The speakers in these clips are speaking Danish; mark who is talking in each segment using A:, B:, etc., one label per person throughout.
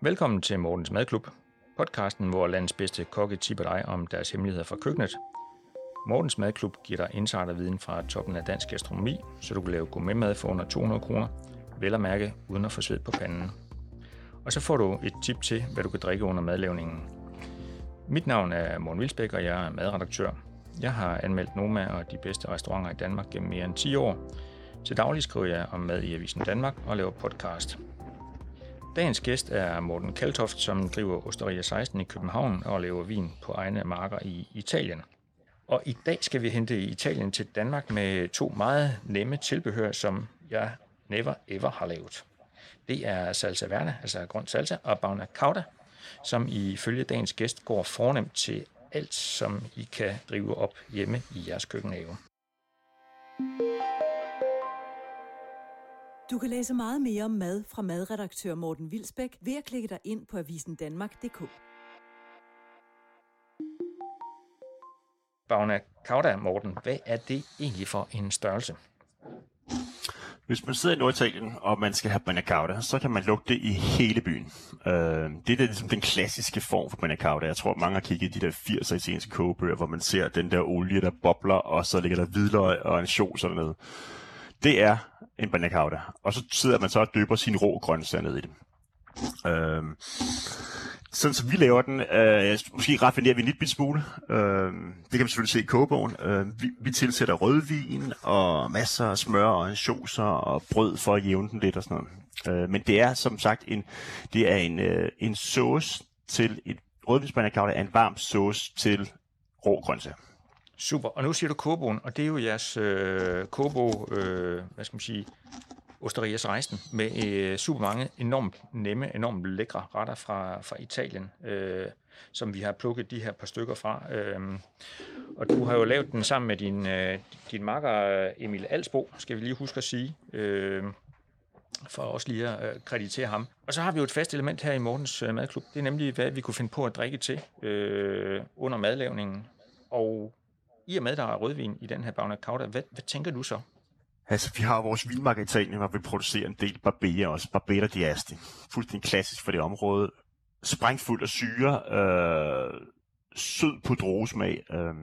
A: Velkommen til Mortens Madklub, podcasten, hvor landets bedste kokke tipper dig om deres hemmeligheder fra køkkenet. Mortens Madklub giver dig insiderviden fra toppen af dansk gastronomi, så du kan lave gourmetmad for under 200 kroner, vel at mærke uden at få sved på panden. Og så får du et tip til, hvad du kan drikke under madlavningen. Mit navn er Morten Vilsbæk, og jeg er madredaktør. Jeg har anmeldt Noma og de bedste restauranter i Danmark gennem mere end 10 år. Til daglig skriver jeg om mad i Avisen Danmark og laver podcast. Dagens gæst er Morten Kaltoft, som driver Osteria 16 i København og laver vin på egne marker i Italien. Og i dag skal vi hente Italien til Danmark med to meget nemme tilbehør, som jeg never ever har lavet. Det er salsa verde, altså grøn salsa, og bagna cauda, som ifølge dagens gæst går fornemt til alt, som I kan drive op hjemme i jeres køkkenhave.
B: Du kan læse meget mere om mad fra madredaktør Morten Vilsbæk ved at klikke dig ind på avisen Danmark.dk.
A: Bagna Cauda, Morten, hvad er det egentlig for en størrelse?
C: Hvis man sidder i Norditalien, og man skal have banacauda, så kan man lugte det i hele byen. Øh, det er ligesom den klassiske form for banacauda. Jeg tror, mange har kigget i de der 80'er italienske kogebøger, hvor man ser den der olie, der bobler, og så ligger der hvidløg og en sjov sådan noget. Det er en banakauda. Og så sidder man så og dypper sin rå grøntsager ned i det. Øh, sådan som vi laver den, øh, måske raffinerer vi en lille smule. Øh, det kan man selvfølgelig se i kogebogen. Øh, vi, vi tilsætter rødvin og masser af smør og ansjoser og brød for at jævne den lidt og sådan noget. Øh, men det er som sagt en, det er en, øh, en sauce til et rødvinspanakavle er en varm sauce til rå grøntsager.
A: Super, og nu siger du Koboen, og det er jo jeres øh, Kobo, øh, hvad skal man sige, Osterias Rejsen med øh, super mange enormt nemme, enormt lækre retter fra, fra Italien, øh, som vi har plukket de her par stykker fra. Øh, og du har jo lavet den sammen med din, øh, din makker Emil Alsbo, skal vi lige huske at sige. Øh, for også lige at øh, kreditere ham. Og så har vi jo et fast element her i Mortens øh, Madklub. Det er nemlig, hvad vi kunne finde på at drikke til øh, under madlavningen. Og i og med, der er rødvin i den her Bagna Cauda, hvad, hvad tænker du så?
C: Altså, vi har vores vinmark i Italien, hvor vi producerer en del Barbera også. Barbera di Asti. Altså fuldstændig klassisk for det område. Sprængfuld af syre. Øh, sød på drogesmag. Øh,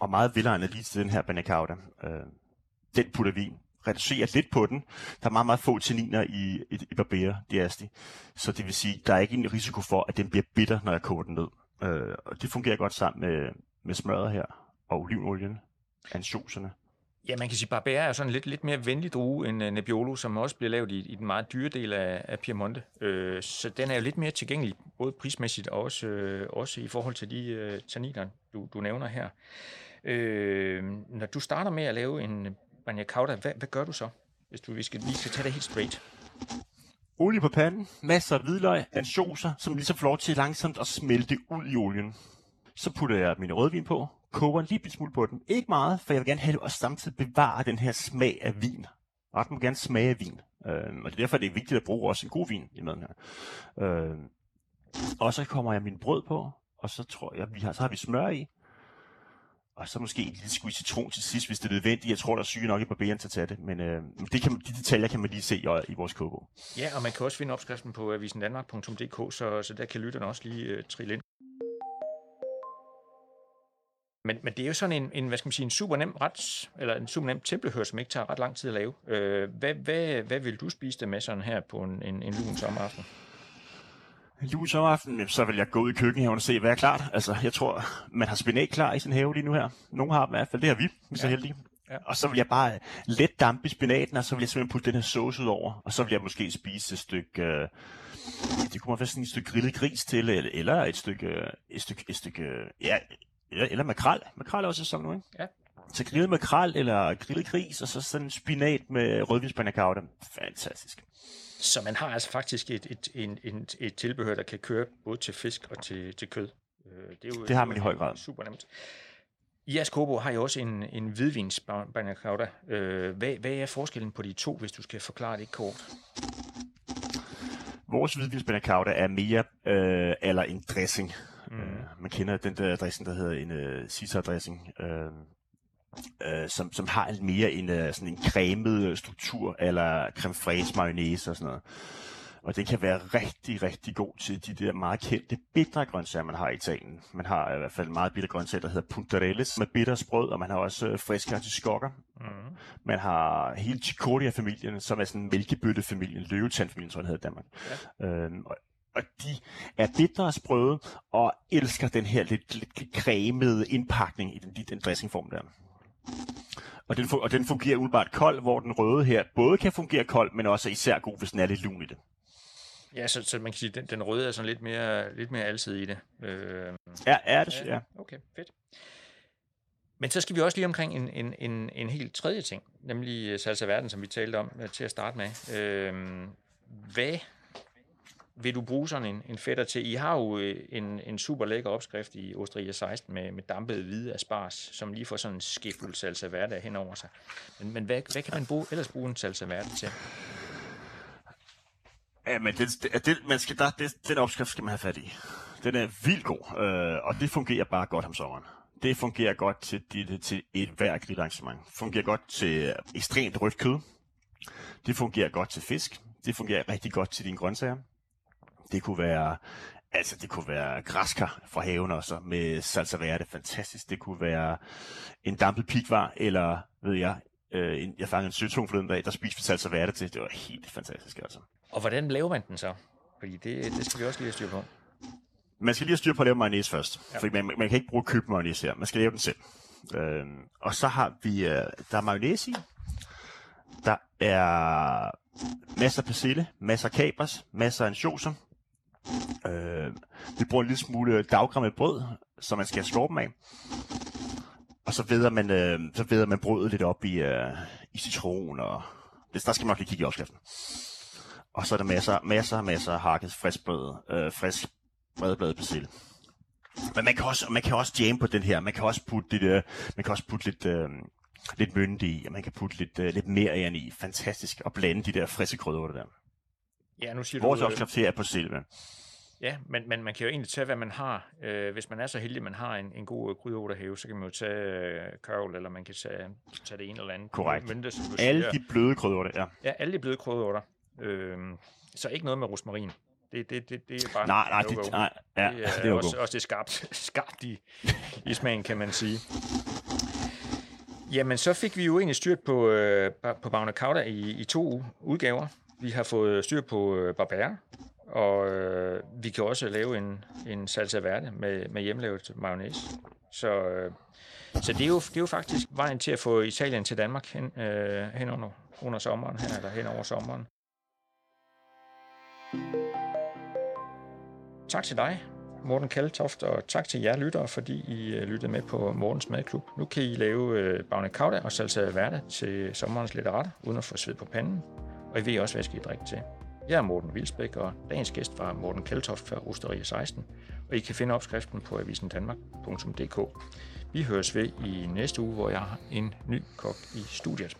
C: og meget velegnet lige til den her banacauda. Øh, den putter vi reducerer lidt på den. Der er meget, meget få tanniner i, i, i Barbera di Asti. Altså. Så det vil sige, der er ikke en risiko for, at den bliver bitter, når jeg koger den ned. Øh, og det fungerer godt sammen med, med smøret her og olivenolien, ansjoserne.
A: Ja, man kan sige, Barbera er sådan lidt, lidt mere venlig drue end uh, Nebbiolo, som også bliver lavet i, i den meget dyre del af, af Piemonte. Uh, så den er jo lidt mere tilgængelig, både prismæssigt og også, uh, også i forhold til de uh, tanniner, du, du nævner her. Uh, når du starter med at lave en Bagna Cauda, hvad, hvad gør du så, hvis du vi skal lige skal tage det helt straight?
C: Olie på panden, masser af hvidløg, ansjoser, som ligesom får lov til langsomt at smelte ud i olien. Så putter jeg min rødvin på, koger en lille smule på den. Ikke meget, for jeg vil gerne have det og samtidig bevare den her smag af vin. Ret må gerne smage af vin. Øh, og det er derfor, det er vigtigt at bruge også en god vin i maden her. Øh, og så kommer jeg min brød på, og så tror jeg, vi har, så har vi smør i. Og så måske et lille skud citron til sidst, hvis det er nødvendigt. Jeg tror, der er syge nok i barberen til at tage det. Men øh, det kan, de detaljer kan man lige se i, i vores kogebog.
A: Ja, og man kan også finde opskriften på avisendanmark.dk, så, så der kan lytterne også lige øh, trille ind. Men, men det er jo sådan en, en, hvad skal man sige, en super nem ret, eller en super nem tilbehør, som ikke tager ret lang tid at lave. Øh, hvad, hvad, hvad vil du spise det med sådan her på en, en, en lun sommeraften?
C: En lun sommeraften, så vil jeg gå ud i køkkenhaven og se, hvad er klart. Altså, jeg tror, man har spinat klar i sin have lige nu her. Nogle har i hvert fald, det har vi, vi er så heldige. Ja. Og så vil jeg bare let dampe spinaten, og så vil jeg simpelthen putte den her sauce ud over. Og så vil jeg måske spise et stykke... Øh, det kunne være sådan et stykke grillet gris til, eller, eller et stykke, et stykke, et stykke, ja, eller, eller makrel. Makrel er også sæson nu, ikke?
A: Ja.
C: Så grillet makrel eller grillet gris, og så sådan en spinat med rødvinspandakauda. Fantastisk.
A: Så man har altså faktisk et, et, et, et, et tilbehør, der kan køre både til fisk og til, til kød.
C: Øh, det, er jo, det har man i høj grad.
A: Super nemt. I jeres kobo har jo også en, en hvidvinsbanacauda. Øh, hvad, hvad er forskellen på de to, hvis du skal forklare det kort?
C: Vores hvidvinsbanacauda er mere øh, eller en dressing. Mm. Øh, man kender den der dressing, der hedder en Caesar dressing. Øh, øh, som, som har en mere en, øh, sådan en cremet struktur, eller creme fraise mayonnaise og sådan noget. Og den kan være rigtig, rigtig god til de der meget kendte bitre grøntsager, man har i Italien. Man har i hvert fald meget bitre grøntsager, der hedder puntarelles med bitter sprød, og man har også øh, friske artiskokker. Mm. Man har hele Chicoria-familien, som er sådan mælkebøtte-familien, løvetandfamilien, tror jeg, den hedder i Danmark. Ja. Øhm, og, og de er bitre og sprøde, og elsker den her lidt, lidt cremede indpakning i den, den dressingform der. Og den, og den fungerer umiddelbart kold, hvor den røde her både kan fungere kold, men også er især god, hvis den er lidt lun i det.
A: Ja, så, så man kan sige, at den, den røde er sådan lidt mere, lidt mere alsidig i det. Øh,
C: ja, er det, ja.
A: Okay, fedt. Men så skal vi også lige omkring en, en, en, en helt tredje ting, nemlig salsa verden, som vi talte om øh, til at starte med. Øh, hvad vil du bruge sådan en, en fætter til? I har jo øh, en, en super lækker opskrift i Osteria 16 med, med dampet hvide asparges, som lige får sådan en skefuld salsa verde hen over sig. Men, men hvad, hvad kan man bruge, ellers bruge en salsa verde til?
C: Ja, men det, det, man skal, der, det, den opskrift skal man have fat i. Den er vildt god, øh, og det fungerer bare godt om sommeren. Det fungerer godt til, til, til et hver grillarrangement. Fungerer godt til ekstremt rødt kød. Det fungerer godt til fisk. Det fungerer rigtig godt til dine grøntsager. Det kunne være Altså, det kunne være græskar fra haven også, med salsa verde, fantastisk. Det kunne være en dampet pikvar, eller, ved jeg, øh, en, jeg fangede en søtung forleden dag, der spiste vi salsa verde til. Det var helt fantastisk, altså.
A: Og hvordan laver man den så? Fordi det, det skal vi også lige have styr på.
C: Man skal lige have styr på at lave mayonnaise først. Ja. Fordi man, man kan ikke bruge køb mayonnaise her. Man skal lave den selv. Øh, og så har vi, øh, der er mayonnaise i. Der er masser af persille, masser af kapers, masser af ansjoser. Øh, vi bruger en lille smule daggrammet brød, som man skal have skorpen af. Og så veder man, øh, så veder man brødet lidt op i, øh, i citron, og det, der skal man nok lige kigge i opskriften. Og så er der masser, masser, masser af hakket frisk brød, øh, frisk bredbladet persille. Men man kan også, man kan også jamme på den her. Man kan også putte, lidt, øh, man kan også putte lidt, øh, lidt mynte i, og man kan putte lidt, øh, lidt mere i. Fantastisk. at blande de der friske krydder der.
A: Ja, nu siger
C: Vores
A: du...
C: Vores opskrift her er på silve.
A: Ja, men, men man kan jo egentlig tage, hvad man har. Øh, hvis man er så heldig, at man har en, en god krydderurtehave, så kan man jo tage øh, curl, eller man kan tage, tage det ene eller andet.
C: Korrekt.
A: Mynte, som
C: alle siger. de bløde krydderurter, ja.
A: Ja, alle de bløde krydderurter. Øh, så ikke noget med rosmarin. Det, det, det, det er bare...
C: Nej, nej, det, nej ja,
A: det, er, det er også, også det skarpt, skarpt i, i smagen, kan man sige. Jamen, så fik vi jo egentlig styrt på, øh, på Bagna Kauda i, i to udgaver. Vi har fået styr på øh, og øh, vi kan også lave en, en salsa verde med, med hjemmelavet mayonnaise. Så, øh, så det, er jo, det er jo faktisk vejen til at få Italien til Danmark hen, øh, hen under, under sommeren her, eller hen over sommeren. Tak til dig, Morten Kaltoft, og tak til jer lyttere, fordi I øh, lyttede med på Mortens Madklub. Nu kan I lave øh, Bagne Kauda og salsa verde til sommerens lette retter, uden at få sved på panden. Og I ved også, hvad I skal drikke til. Jeg er Morten Vilsbæk, og dagens gæst var Morten Kaltoft fra Osteria 16, og I kan finde opskriften på avisendanmark.dk. Vi høres ved i næste uge, hvor jeg har en ny kok i studiet.